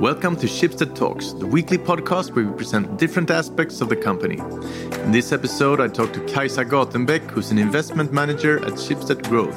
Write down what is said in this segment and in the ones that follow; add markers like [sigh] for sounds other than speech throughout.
Welcome to Schibsted Talks, the weekly podcast where we present different aspects of the company. In this episode, I talk to Kajsa Gatenbeck, who's an investment manager at Schibsted Growth.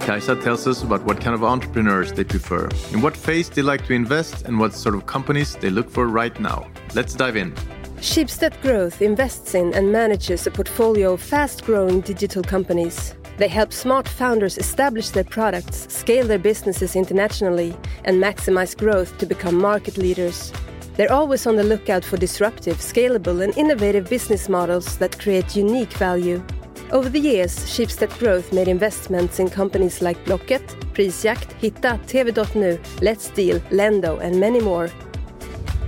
Kajsa tells us about what kind of entrepreneurs they prefer, in what phase they like to invest, and what sort of companies they look for right now. Let's dive in. Schibsted Growth invests in and manages a portfolio of fast growing digital companies. They help smart founders establish their products, scale their businesses internationally, and maximize growth to become market leaders. They're always on the lookout for disruptive, scalable, and innovative business models that create unique value. Over the years, Schibsted Growth made investments in companies like Blocket, Prisjakt, Hitta, TV.nu, Let's Deal, Lendo, and many more.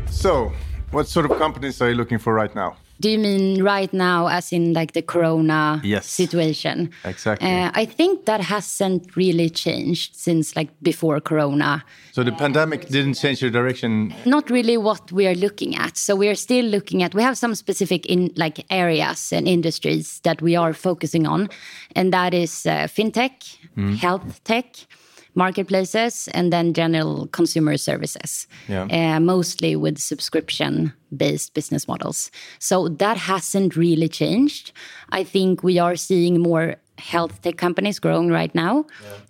So, what sort of companies are you looking for right now? Do you mean right now, as in like the corona Yes. situation? Exactly. Uh, I think that hasn't really changed since like before corona. So the pandemic didn't change your direction. Not really what we are looking at. So we are still looking at. We have some specific in like areas and industries that we are focusing on, and that is uh, fintech, health tech. Marketplaces and then general consumer services, Yeah. uh, mostly with subscription based business models. So that hasn't really changed. I think we are seeing more health tech companies growing right now,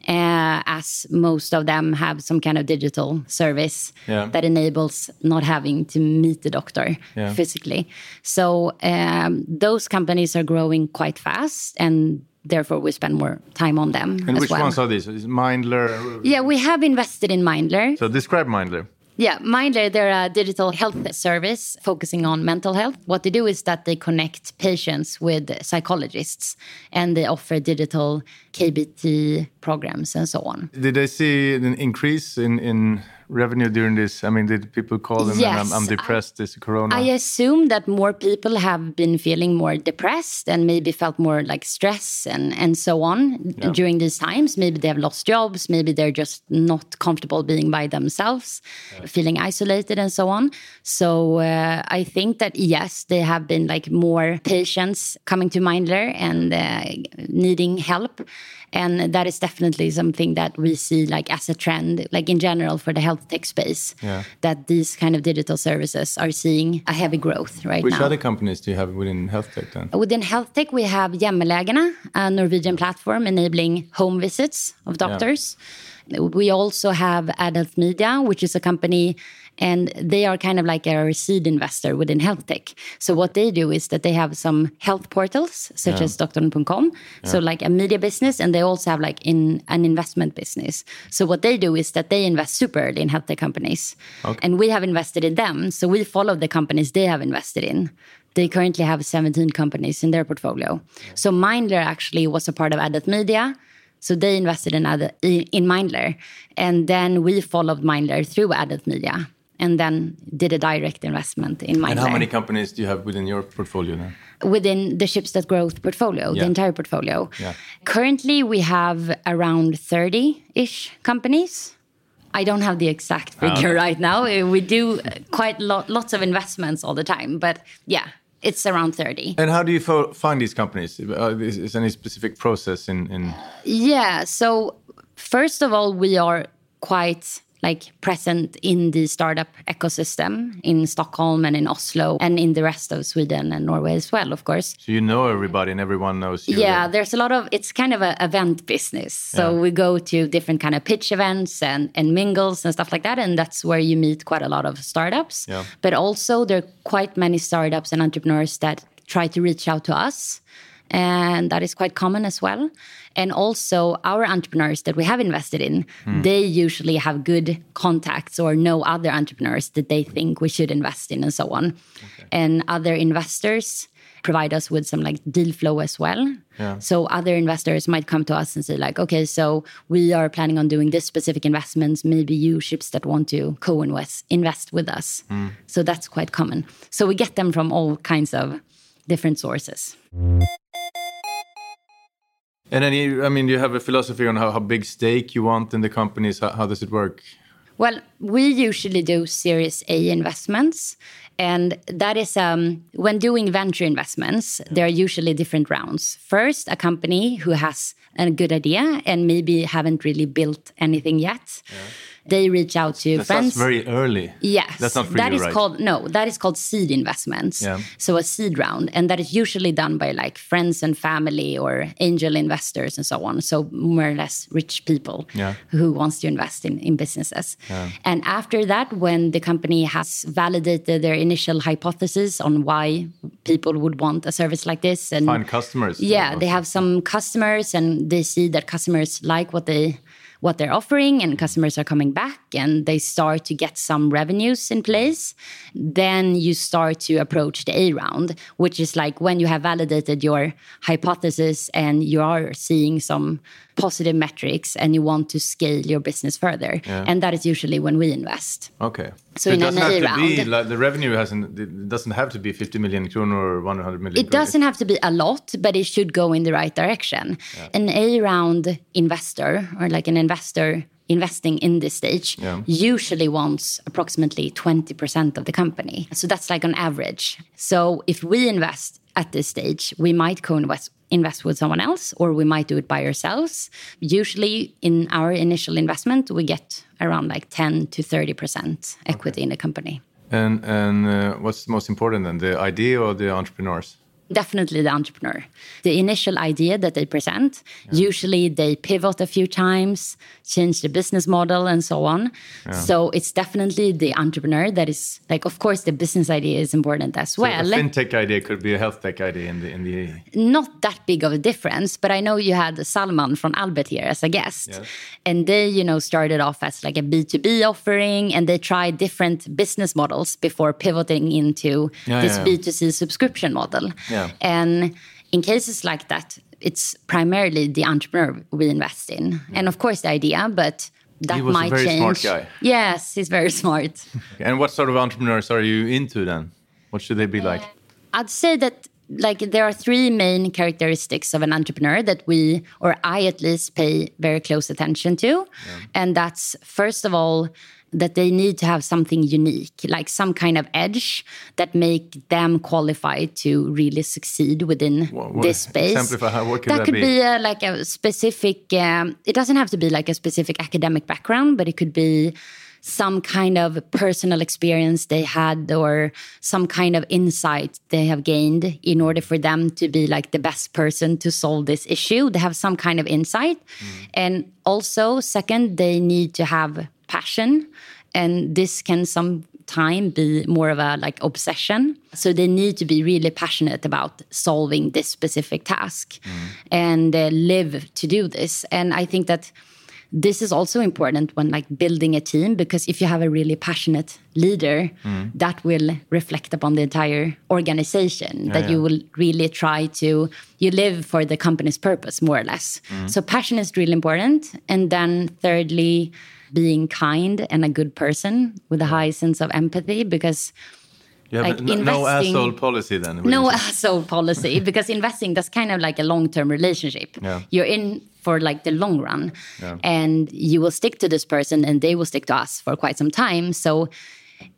uh, as most of them have some kind of digital service Yeah. that enables not having to meet the doctor Yeah. physically. So um, those companies are growing quite fast, and therefore we spend more time on them And as which well. ones are these? Is Mindler? yeah, we have invested in Mindler. So describe Mindler. Yeah, Mindler, they're a digital health service focusing on mental health. What they do is that they connect patients with psychologists and they offer digital KBT programs and so on. Did they see an increase in, in revenue during this? I mean, did people call them and I'm, Yes, I'm depressed, this corona? I assume that more people have been feeling more depressed and maybe felt more like stress and, and so on during these times. Maybe they have lost jobs, maybe they're just not comfortable being by themselves, feeling isolated and so on. So uh, I think that yes, they have been like more patients coming to Mindler and uh, needing help. And that is definitely something that we see like as a trend, like in general for the health tech space, Yeah. that these kind of digital services are seeing a heavy growth right Which now. other companies do you have within health tech then? Within health tech, we have Hjemmelegene, a Norwegian platform enabling home visits of doctors. We also have Adult Media, which is a company, and they are kind of like a seed investor within health tech. So what they do is that they have some health portals, such as Doktorn.com, so like a media business, and they also have like in an investment business. So what they do is that they invest super early in health tech companies, and we have invested in them. So we follow the companies they have invested in. They currently have 17 companies in their portfolio. So Mindler actually was a part of Adult Media. So they invested in other, in Mindler, and then we followed Mindler through Adult Media, and then did a direct investment in Mindler And how many companies do you have within your portfolio then? within the Schibsted Growth portfolio, Yeah. the entire portfolio. Yeah. Currently, we have around 30-ish companies. I don't have the exact figure right now. We do quite lo- lots of investments all the time, but yeah, it's around 30. And how do you fo- find these companies? Uh, is, is any specific process in, in Yeah. So first of all, we are quite like present in the startup ecosystem in Stockholm and in Oslo and in the rest of Sweden and Norway as well, of course. so you know everybody and everyone knows you? Yeah, there's a lot of it's kind of an event business. So Yeah. we go to different kind of pitch events and, and mingles and stuff like that. And that's where you meet quite a lot of startups. Yeah. But also there are quite many startups and entrepreneurs that try to reach out to us. And that is quite common as well. And also our entrepreneurs that we have invested in, hmm. they usually have good contacts or know other entrepreneurs that they think we should invest in and so on. And other investors provide us with some like deal flow as well. Yeah. So other investors might come to us and say like, okay, so we are planning on doing this specific investments. Maybe you Schibsted want to co-invest invest with us. Hmm. So that's quite common. So we get them from all kinds of different sources. And then, you, I mean, do you have a philosophy on how, how big stake you want in the companies. How, how does it work? Well, we usually do Series A investments. And that is um, when doing venture investments, there are usually different rounds. First, a company who has a good idea and maybe haven't really built anything yet. They reach out to That friends. sounds very early. Yes, That's not for that you, is right? called no. That is called seed investments. Yeah. So a seed round, and that is usually done by like friends and family or angel investors and so on. So more or less rich people Yeah. who wants to invest in in businesses. Yeah. And after that, when the company has validated their initial hypothesis on why people would want a service like this, and Find customers. yeah they have some customers and they see that customers like what they what they're offering and customers are coming back and they start to get some revenues in place then you start to approach the a round which is like when you have validated your hypothesis and you are seeing some positive metrics and you want to scale your business further and that is usually when we invest Okay. So it in an doesn't have A to be like the revenue hasn't. It doesn't have to be 50 million kronor or 100 million. It doesn't have to be a lot, but it should go in the right direction. An A round investor or like an investor investing in this stage Yeah. usually wants approximately 20% of the company. So that's like on average. So if we invest at this stage, we might co invest invest with someone else or we might do it by ourselves. Usually in our initial investment, we get around like 10 to 30% equity in the company. And and uh, what's most important then, the idea or the entrepreneurs? Definitely the entrepreneur. The initial idea that they present, usually they pivot a few times, change the business model, and so on. So it's definitely the entrepreneur that is like, of course, the business idea is important as well. a fintech idea could be a health tech idea in the in the. Not that big of a difference, but I know you had Salman from Albert here as a guest, Yes. and they, you know, started off as like a B two B offering, and they tried different business models before pivoting into Yeah, this B two C subscription model. Yeah. And in cases like that, it's primarily the entrepreneur we invest in, and of course the idea, but. That He was a might very change. smart guy. Yes, he's very [laughs] smart. [laughs] And what sort of entrepreneurs are you into then? What should they be like? Uh, I'd say that like there are three main characteristics of an entrepreneur that we or I at least pay very close attention to. And that's first of all that they need to have something unique, like some kind of edge that make them qualified to really succeed within What- what- this [laughs] space. exemplify how- what could that that could be? be a, like a specific um, it doesn't have to be like a specific academic background but it could be some kind of personal experience they had or some kind of insight they have gained in order for them to be like the best person to solve this issue they have some kind of insight and also second they need to have passion and this can sometime be more of a like obsession. So they need to be really passionate about solving this specific task mm. and uh, live to do this. And i think that this is also important when like building a team because if you have a really passionate leader mm. that will reflect upon the entire organization that you will really try to you live for the company's purpose more or less. Mm. So passion is really important. And then thirdly being kind and a good person with a high sense of empathy because You like no, no asshole policy then. no asshole policy [laughs] because investing that's kind of like a long-term relationship Yeah. you're in for like the long run Yeah. and you will stick to this person and they will stick to us for quite some time so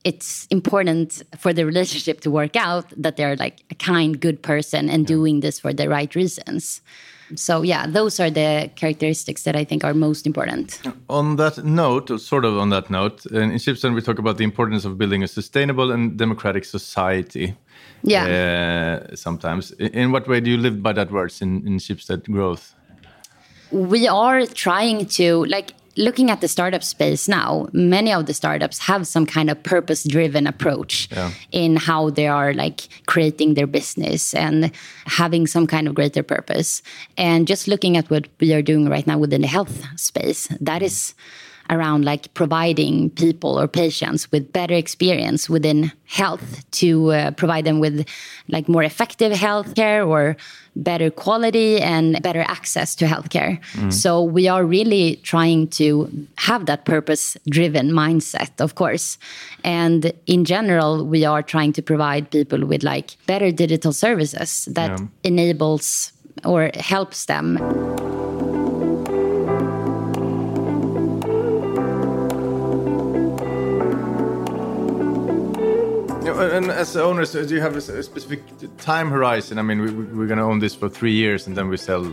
it's important for the relationship to work out that they're like a kind good person and doing this for the right reasons so yeah those are the characteristics that i think are most important On that note, or sort of on that note, in Schibsted we talk about the importance of building a sustainable and democratic society. Yeah. Uh, sometimes, in what way do you live by that words in in Schibsted growth? we are trying to like looking at the startup space now many of the startups have some kind of purpose driven approach Yeah. in how they are like creating their business and having some kind of greater purpose and just looking at what we are doing right now within the health space that is around like providing people or patients with better experience within health to uh, provide them with like more effective healthcare or better quality and better access to healthcare. So we are really trying to have that purpose driven mindset, of course. And in general, we are trying to provide people with like better digital services that Yeah. enables or helps them and as owners, do you have a specific time horizon? I mean, we, we're going to own this for three years, and then we sell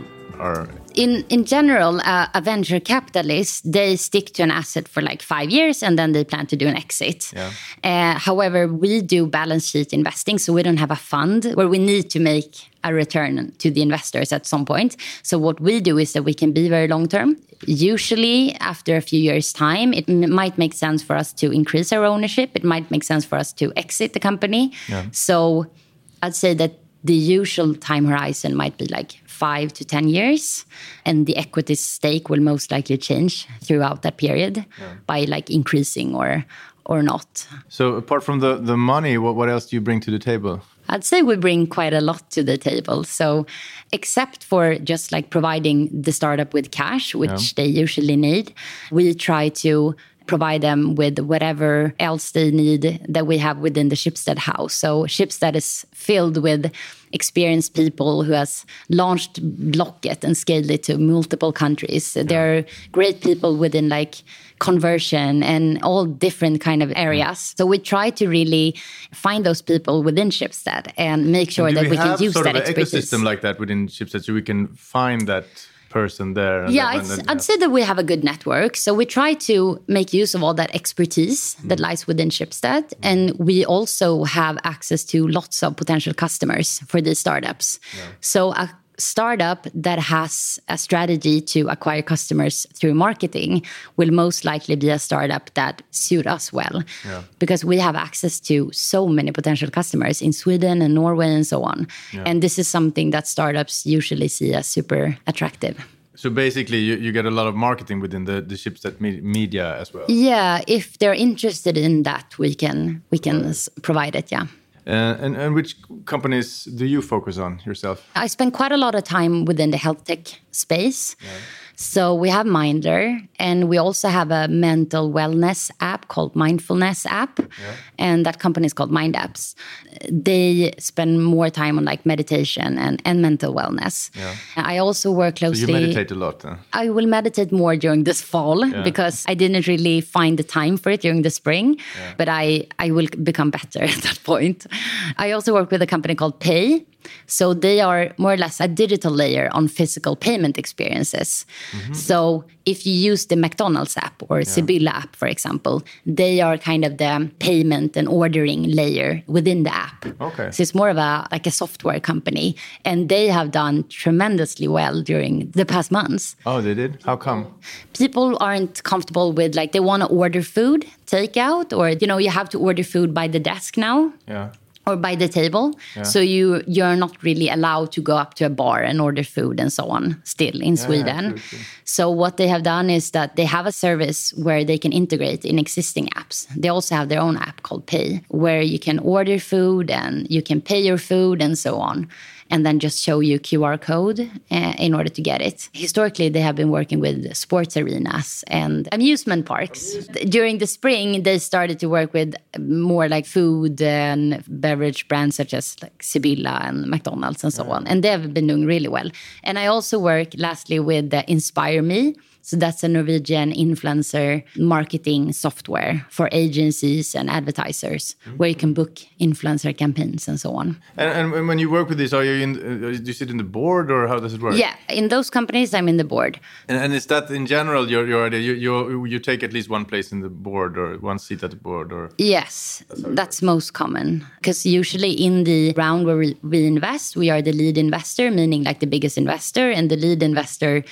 in in general, uh, a venture capitalist they stick to an asset for like five years and then they plan to do an exit. Yeah. Uh, however, we do balance sheet investing, so we don't have a fund where we need to make a return to the investors at some point. So what we do is that we can be very long term. Usually, after a few years' time, it might make sense for us to increase our ownership. It might make sense for us to exit the company. Yeah. So I'd say that the usual time horizon might be like five to 10 years. And the equity stake will most likely change throughout that period by like increasing or or not. So apart from the, the money, what, what else do you bring to the table? I'd say we bring quite a lot to the table. So, except for just like providing the startup with cash, which they usually need, we try to provide them with whatever else they need that we have within the Schibsted house. So, Schibsted is filled with experienced people who has launched Blocket and scaled it to multiple countries. There are great people within like conversion and all different kind of areas. So we try to really find those people within Schibsted and make sure Do that we, have can use sort that of an expertise. ecosystem like that within Schibsted so we can find that person there? and yeah, that- I'd say that we have a good network. So we try to make use of all that expertise that Mm. lies within Schibsted. And we also have access to lots of potential customers for these startups. So a startup that has a strategy to acquire customers through marketing will most likely be a startup that suit us well because we have access to so many potential customers in Sweden and Norway and so on. And this is something that startups usually see as super attractive. So basically, you, you get a lot of marketing within the, the Schibsted me- media as well. Yeah, if they're interested in that, we can we can s provide it. Yeah. Uh, and, and which companies do you focus on yourself? I spend quite a lot of time within the health tech space. So we have Mindler, and we also have a mental wellness app called Mindfulness app, and that company is called Mind Apps. They spend more time on like meditation and, and mental wellness. I also work So closely. you meditate a lot. Huh? I will meditate more during this fall because I didn't really find the time for it during the spring, but I, I will become better [laughs] at that point. I also work with a company called Pay. So they are more or less a digital layer on physical payment experiences. Mm-hmm. So if you use the McDonald's app or Sibylla app, for example, they are kind of the payment and ordering layer within the app. Okay. So it's more of a like a software company, and they have done tremendously well during the past months. Oh, they did? How come? People aren't comfortable with like they want to order food takeout, or you know you have to order food by the desk now Yeah. Or by the table. So you you're not really allowed to go up to a bar and order food and so on still in Sweden. true, true. So what they have done is that they have a service where they can integrate in existing apps. They also have their own app called Pay where you can order food and you can pay your food and so on. And then just show you QR code uh, in order to get it. Historically, they have been working with sports arenas and amusement parks. During the spring, they started to work with more like food and beverage brands such as like Sibylla and McDonald's and so on. And they have been doing really well. And I also work lastly with uh, Inspire Me. So that's a Norwegian influencer marketing software for agencies and advertisers where you can book influencer campaigns and so on. And, and when you work with this, are you in? Uh, do you sit in the board, or how does it work? Yeah, in those companies, I'm in the board. And, and is that in general your your idea? You, you you take at least one place in the board, or one seat at the board, or Yes, that's most common. Because usually in the round where we, we invest, we are the lead investor, meaning like the biggest investor, and the lead investor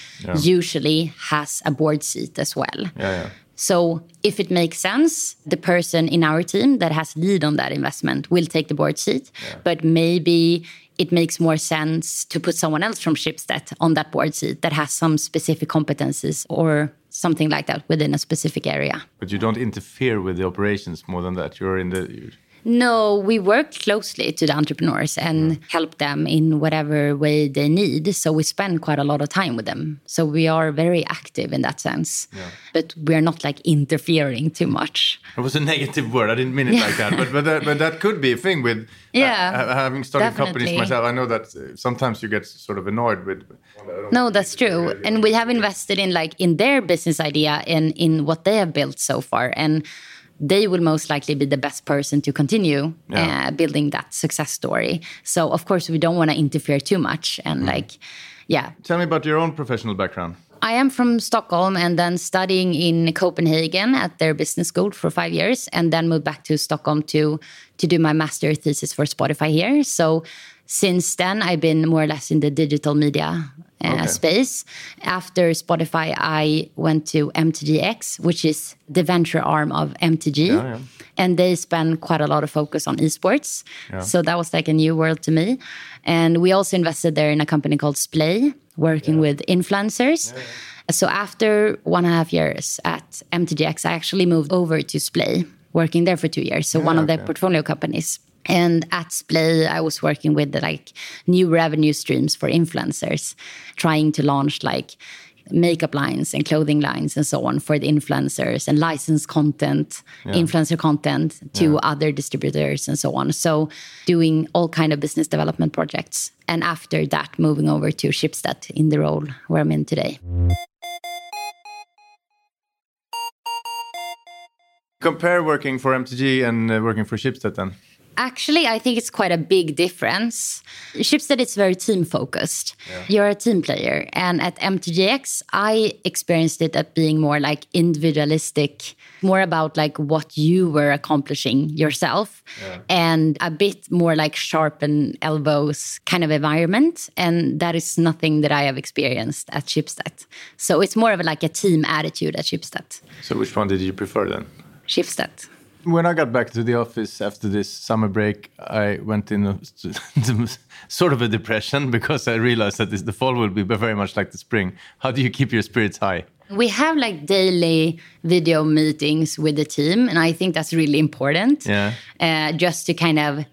usually has a board seat as well. yeah, yeah. So if it makes sense, the person in our team that has lead on that investment will take the board seat. But maybe it makes more sense to put someone else from Schibsted on that board seat that has some specific competencies or something like that within a specific area. But you don't interfere with the operations more than that. You're in the. No, we work closely to the entrepreneurs and help them in whatever way they need. So we spend quite a lot of time with them. So we are very active in that sense. But we're not like interfering too much. it was a negative word. I didn't mean it like that. But but that, but that could be a thing with. Yeah, ha- having started companies myself, I know that uh, sometimes you get sort of annoyed with. No, that's true. And we have invested in like in their business idea and in what they have built so far. And they will most likely be the best person to continue Yeah. uh, building that success story. So of course we don't want to interfere too much and like Yeah. Tell me about your own professional background. I am from Stockholm and then studying in Copenhagen at their business school for five years, and then moved back to Stockholm to to do my master thesis for Spotify here. So since then, I've been more or less in the digital media uh, okay. space. After Spotify, I went to MTGX, which is the venture arm of MTG. Yeah, yeah. And they spend quite a lot of focus on esports. Yeah. So that was like a new world to me. And we also invested there in a company called Splay, working with influencers. So after one and a half years at MTGX, I actually moved over to Splay, working there for two years. So one of their portfolio companies. And at Splay, I was working with the, like new revenue streams for influencers, trying to launch like makeup lines and clothing lines and so on for the influencers and license content yeah. influencer content to yeah. other distributors and so on so doing all kind of business development projects and after that moving over to Schibsted in the role where i'm in today compare working for mtg and uh, working for Schibsted then Actually, I think it's quite a big difference. Schibsted is very team focused. Yeah. You're a team player. And at MTGX, I experienced it at being more like individualistic, more about like what you were accomplishing yourself, yeah. and a bit more like sharpen elbows kind of environment. And that is nothing that I have experienced at Schibsted. So it's more of like a team attitude at Schibsted. So which one did you prefer then? Schibsted when I got back to the office after this summer break, I went in a, [laughs] sort of a depression because I realized that this, the fall will be very much like the spring. How do you keep your spirits high? We have like daily video meetings with the team, and I think that's really important. Yeah. Uh, just to kind of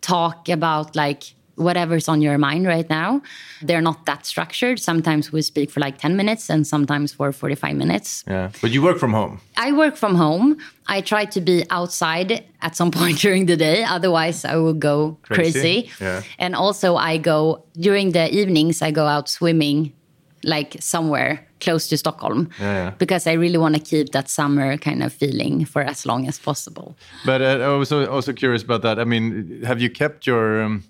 talk about like whatever's on your mind right now. They're not that structured. Sometimes we speak for like 10 minutes and sometimes for 45 minutes. Yeah. But you work from home? I work from home. I try to be outside at some [laughs] point during the day. Otherwise, I will go crazy. crazy. Yeah. And also, I go during the evenings, I go out swimming like somewhere close to Stockholm yeah, yeah. because I really want to keep that summer kind of feeling for as long as possible. But uh, I was also curious about that. I mean, have you kept your um,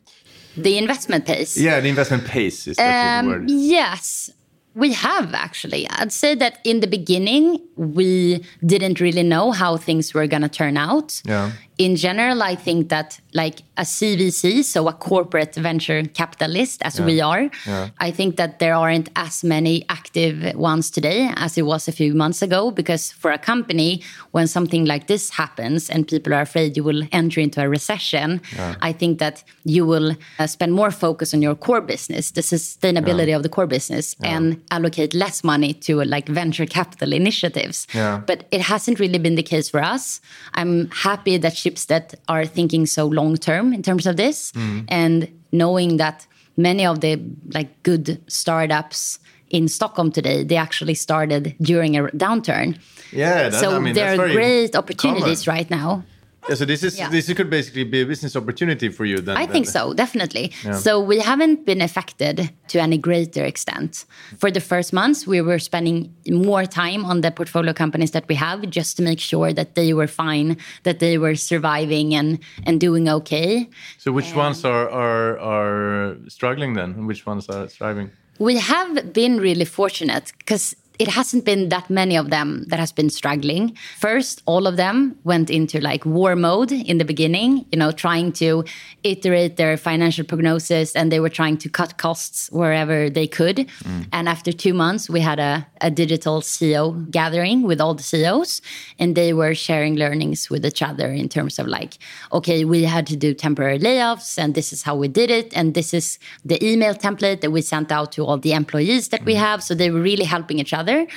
the investment pace. Yeah, the investment pace is that um, word. Yes, we have actually. I'd say that in the beginning, we didn't really know how things were going to turn out. Yeah. In general, I think that like a CVC, so a corporate venture capitalist, as yeah. we are, yeah. I think that there aren't as many active ones today as it was a few months ago. Because for a company, when something like this happens and people are afraid you will enter into a recession, yeah. I think that you will uh, spend more focus on your core business, the sustainability of the core business, and allocate less money to like venture capital initiatives. But it hasn't really been the case for us. I'm happy that Schibsted are thinking so long term in terms of this mm. and knowing that many of the like good startups in Stockholm today they actually started during a downturn. Yeah, that, so I mean, there are great opportunities common. right now. Yeah, so this is yeah. this could basically be a business opportunity for you then. I think so, definitely. Yeah. So we haven't been affected to any greater extent. For the first months, we were spending more time on the portfolio companies that we have just to make sure that they were fine, that they were surviving and and doing okay. So which and ones are are are struggling then? Which ones are thriving? We have been really fortunate because it hasn't been that many of them that has been struggling. First, all of them went into like war mode in the beginning, you know, trying to iterate their financial prognosis and they were trying to cut costs wherever they could. Mm. And after two months, we had a, a digital CEO gathering with all the CEOs and they were sharing learnings with each other in terms of like, okay, we had to do temporary layoffs and this is how we did it. And this is the email template that we sent out to all the employees that mm. we have. So they were really helping each other together.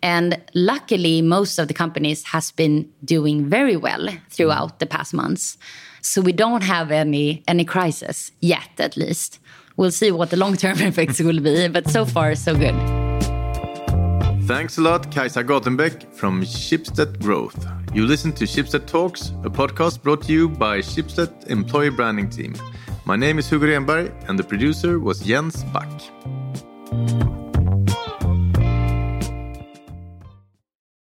And luckily, most of the companies has been doing very well throughout the past months. So we don't have any any crisis yet, at least. We'll see what the long-term [laughs] effects will be, but so far so good. Thanks a lot, Kajsa Gatenbeck from Schibsted Growth. You listen to Schibsted Talks, a podcast brought to you by Schibsted Employee Branding Team. My name is Hugo Renberg, and the producer was Jens Back.